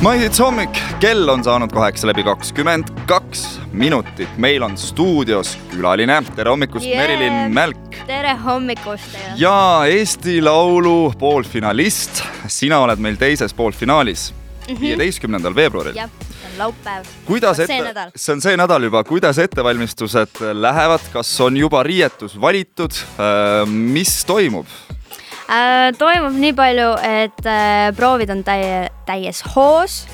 maitse hommik, kell on saanud kaheksa läbi kakskümmend kaks minutit. meil on stuudios külaline, tere hommikust yeah., Merilin Mälk. tere hommikust ja Eesti Laulu poolfinalist, sina oled meil teises poolfinaalis mhm. viieteistkümnendal mm -hmm. veebruaril. jah, see on laupäev. kuidas ette, see on see nädal juba, kuidas ettevalmistused lähevad, kas on juba riietus valitud, äh, mis toimub? Äh,? toimub nii palju, et äh, proovid on täie, täies hoos.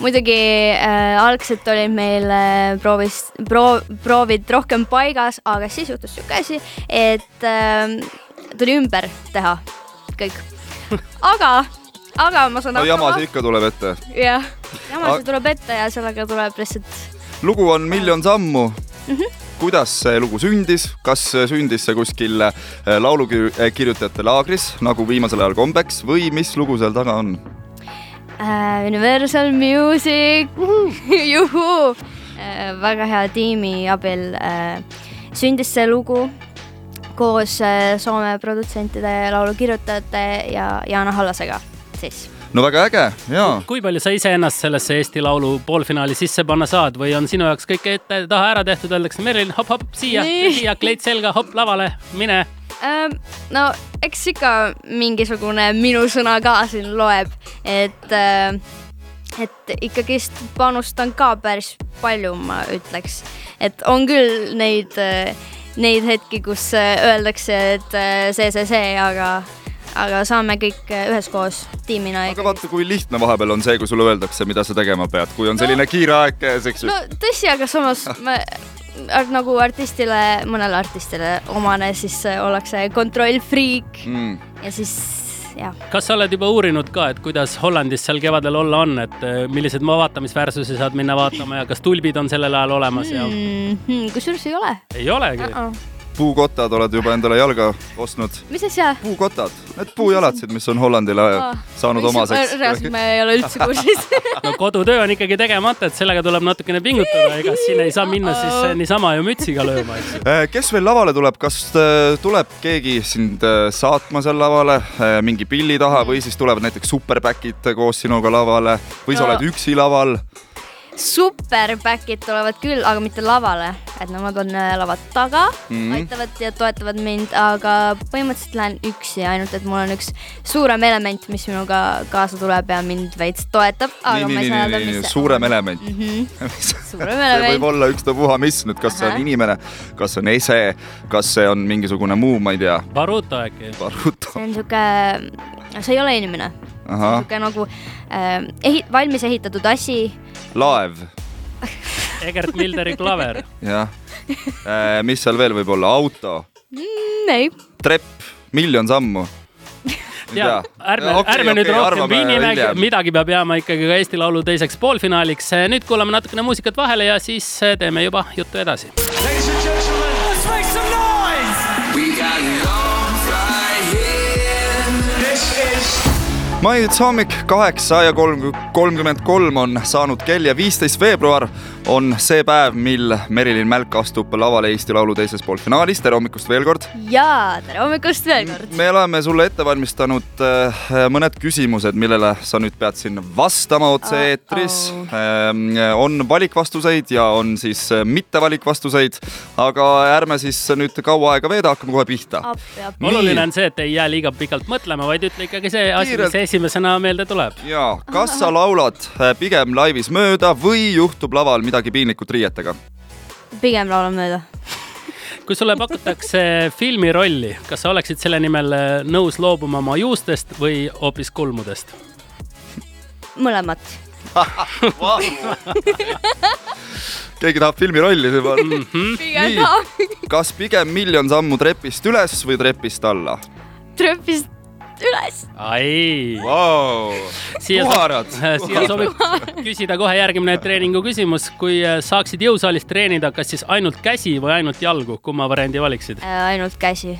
muidugi äh, algselt olid meil äh, proovis, proov, proovid rohkem paigas, aga siis juhtus sihuke asi, et äh, tuli ümber teha kõik. aga, aga ma saan no, hakkama. jamasid ikka tuleb ette. jah, jamasid tuleb ette ja sellega tuleb lihtsalt. lugu on miljon sammu mm. -hmm kuidas see lugu sündis, kas sündis see kuskil äh, laulukirjutajate laagris, nagu viimasel ajal kombeks või mis lugu seal taga on uh,? Universal Music, juhuu uh,, väga hea tiimi abil uh, sündis see lugu koos Soome produtsentide, laulukirjutajate ja Jaana Hallasega siis no väga äge, jaa. kui palju sa iseennast sellesse Eesti Laulu poolfinaali sisse panna saad või on sinu jaoks kõik ette-taha ära tehtud, öeldakse Merilin hopp-hopp siia, siia kleit selga, hopp lavale, mine ähm,? no eks ikka mingisugune minu sõna ka siin loeb, et äh, et ikkagist panustan ka päris palju, ma ütleks, et on küll neid, äh, neid hetki, kus äh, öeldakse, et äh, see, see, see, aga aga saame kõik äh, üheskoos tiimina. aga vaata, kui lihtne vahepeal on see, kui sulle öeldakse, mida sa tegema pead, kui on selline no, kiire aeg käes, eks ju. no tõsi, aga samas me nagu artistile, mõnele artistile omane, siis äh, ollakse kontrollfriik mm. ja siis jah. kas sa oled juba uurinud ka, et kuidas Hollandis seal kevadel olla on, et äh, millised vaatamisväärsusi saad minna vaatama ja kas tulbid on sellel ajal olemas ja mm -hmm.? kusjuures ei ole. ei olegi uh? -uh puukottad oled juba endale jalga ostnud. mis asja? puukottad, need puujalatsid, mis on Hollandile oh. saanud omaseks. reaalselt ma ei ole üldse kursis no kodutöö on ikkagi tegemata, et sellega tuleb natukene pingutada, ega siin ei saa minna siis oh. niisama ju mütsiga lööma, eks ju. Eh, kes veel lavale tuleb, kas eh, tuleb keegi sind eh, saatma seal lavale mingi pilli taha või siis tulevad näiteks superback'id koos sinuga lavale või sa oled üksi laval? Super back'id tulevad küll, aga mitte lavale, et nemad on äh, lava taga mm, -hmm. aitavad ja toetavad mind, aga põhimõtteliselt lähen üksi, ainult et mul on üks suurem element, mis minuga kaasa tuleb ja mind veits toetab. nii, nii, nii, nii, nii, suurem element mm. -hmm. suurem element. see võib olla ükstapuha mis nüüd, kas see on inimene, kas see on ese, kas see on mingisugune muu, ma ei tea. Baruto äkki. Baruto. see on sihuke, see ei ole inimene. Sihuke nagu äh, ehi-, valmis ehitatud asi laev. Egert Milderi klaver. jah, äh, mis seal veel võib olla, auto mm,? ei. trepp, miljon sammu ja ärme okay,, ärme okay, nüüd rohkem piinime, midagi peab jääma ikkagi ka Eesti Laulu teiseks poolfinaaliks. nüüd kuulame natukene muusikat vahele ja siis teeme juba juttu edasi. Maitse hommik kaheksa ja kolm, kolmkümmend kolm on saanud kell ja viisteist veebruar on see päev, mil Merilin Mälk astub lavale Eesti Laulu teises poolfinaalis. tere hommikust veel kord. ja tere hommikust veel kord. me oleme sulle ette valmistanud äh, mõned küsimused, millele sa nüüd pead siin vastama otse-eetris oh,. Oh. on valikvastuseid ja on siis äh, mittevalikvastuseid, aga ärme siis nüüd kaua aega veeda, hakkame kohe pihta. oluline on see, et ei jää liiga pikalt mõtlema, vaid ütle ikkagi see asi, mis esimesena meelde tuleb. ja, kas sa laulad pigem laivis mööda või juhtub laval midagi piinlikut riietega? pigem laulan mööda kui sulle pakutakse filmi rolli, kas sa oleksid selle nimel äh, nõus loobuma oma juustest või hoopis kulmudest? mõlemat keegi tahab filmi rolli juba mm. -hmm. pigem tahab. kas pigem miljon sammu trepist üles või trepist alla? trepist üles. ai wow.. siia, siia sobib küsida kohe järgmine treeningu küsimus. kui äh, saaksid jõusaalis treenida, kas siis ainult käsi või ainult jalgu, kumma variandi valiksid äh,? ainult käsi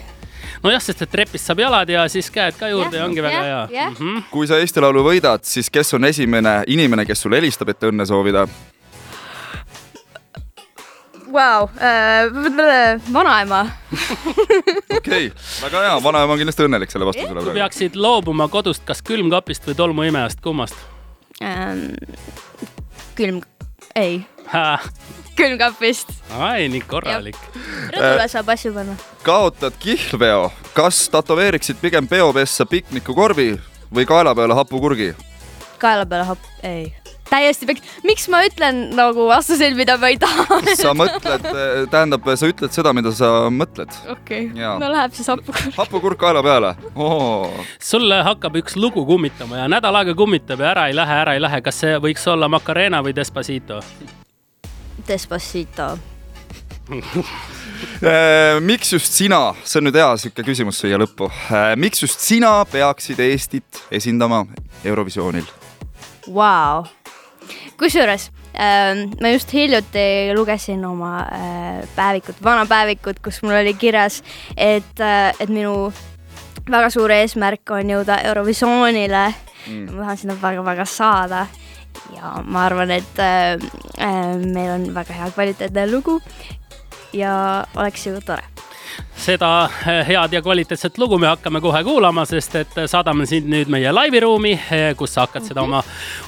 nojah, sest et trepist saab jalad ja siis käed ka juurde ja, ja ongi väga hea. Mm -hmm. kui sa Eesti Laulu võidad, siis kes on esimene inimene, kes sulle helistab, et õnne soovida? Vau, äh, vanaema. okei, väga hea, vanaema on kindlasti õnnelik selle vastuse üle. kui peaksid loobuma kodust, kas külmkapist või tolmuimejast, kummast? ähm, külm, ei külmkapist. ai, nii korralik. rõdule saab asju panna. kaotad kihlveo, kas tätoveeriksid pigem peopessa piknikukorvi või kaela peale hapukurgi? kaela peale happ, ei täiesti peks-, miks ma ütlen nagu vastuseid, mida ma ei taha sa mõtled, tähendab, sa ütled seda, mida sa mõtled. okei okay., no läheb siis hapukurk. hapukurk kaela peale oh.. sulle hakkab üks lugu kummitama ja nädal aega kummitab ja ära ei lähe, ära ei lähe. kas see võiks olla Macarena või Despacito? Despacito äh, miks just sina, see on nüüd hea sihuke küsimus siia lõppu. Äh, miks just sina peaksid Eestit esindama Eurovisioonil? Vau, kusjuures äh, ma just hiljuti lugesin oma äh, päevikut, vana päevikut, kus mul oli kirjas, et äh,, et minu väga suur eesmärk on jõuda Eurovisioonile. Mm.. ma tahan sinna väga-väga saada. Ja ma arvan, et äh, äh, meil on väga hea kvaliteetne lugu. Ja oleks ju tore seda äh, head ja kvaliteetset lugu me hakkame kohe kuulama, sest et saadame sind nüüd meie laiviruumi, äh, kus sa hakkad seda oma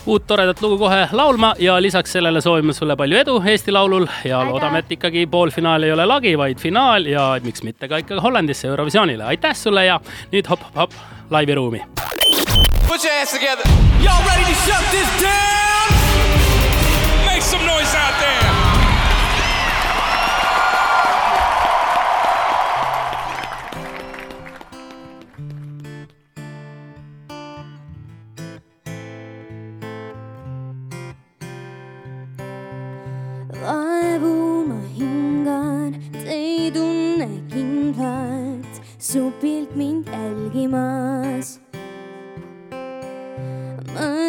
uut toredat lugu kohe laulma ja lisaks sellele soovime sulle palju edu Eesti Laulul ja Aitäh. loodame, et ikkagi poolfinaal ei ole lagi, vaid finaal ja miks mitte ka ikka Hollandisse Eurovisioonile. aitäh sulle ja nüüd hopp-hopp laiviruumi. Put your hands together. Y'all ready to shut this down? Make some noise out there.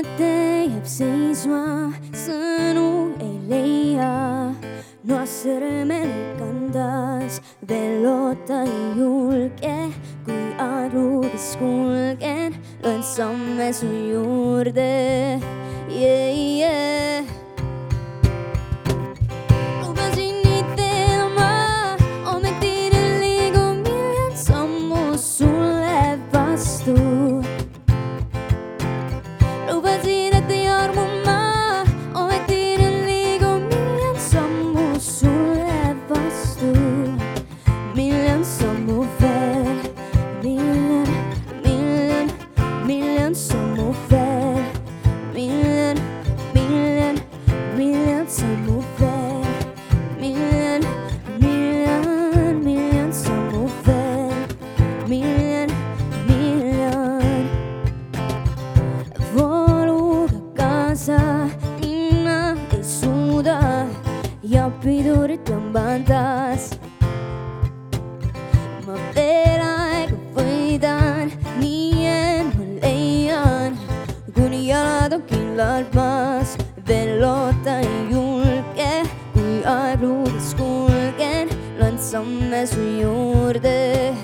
Jääb seisma, sõnu ei leia. noast sõrmel kandas, veel loota ei julge, kui aegluubis kulgen, loen samme su juurde yeah,. Yeah. låta julke Kui aeg ludes kulgen Land samme su juurde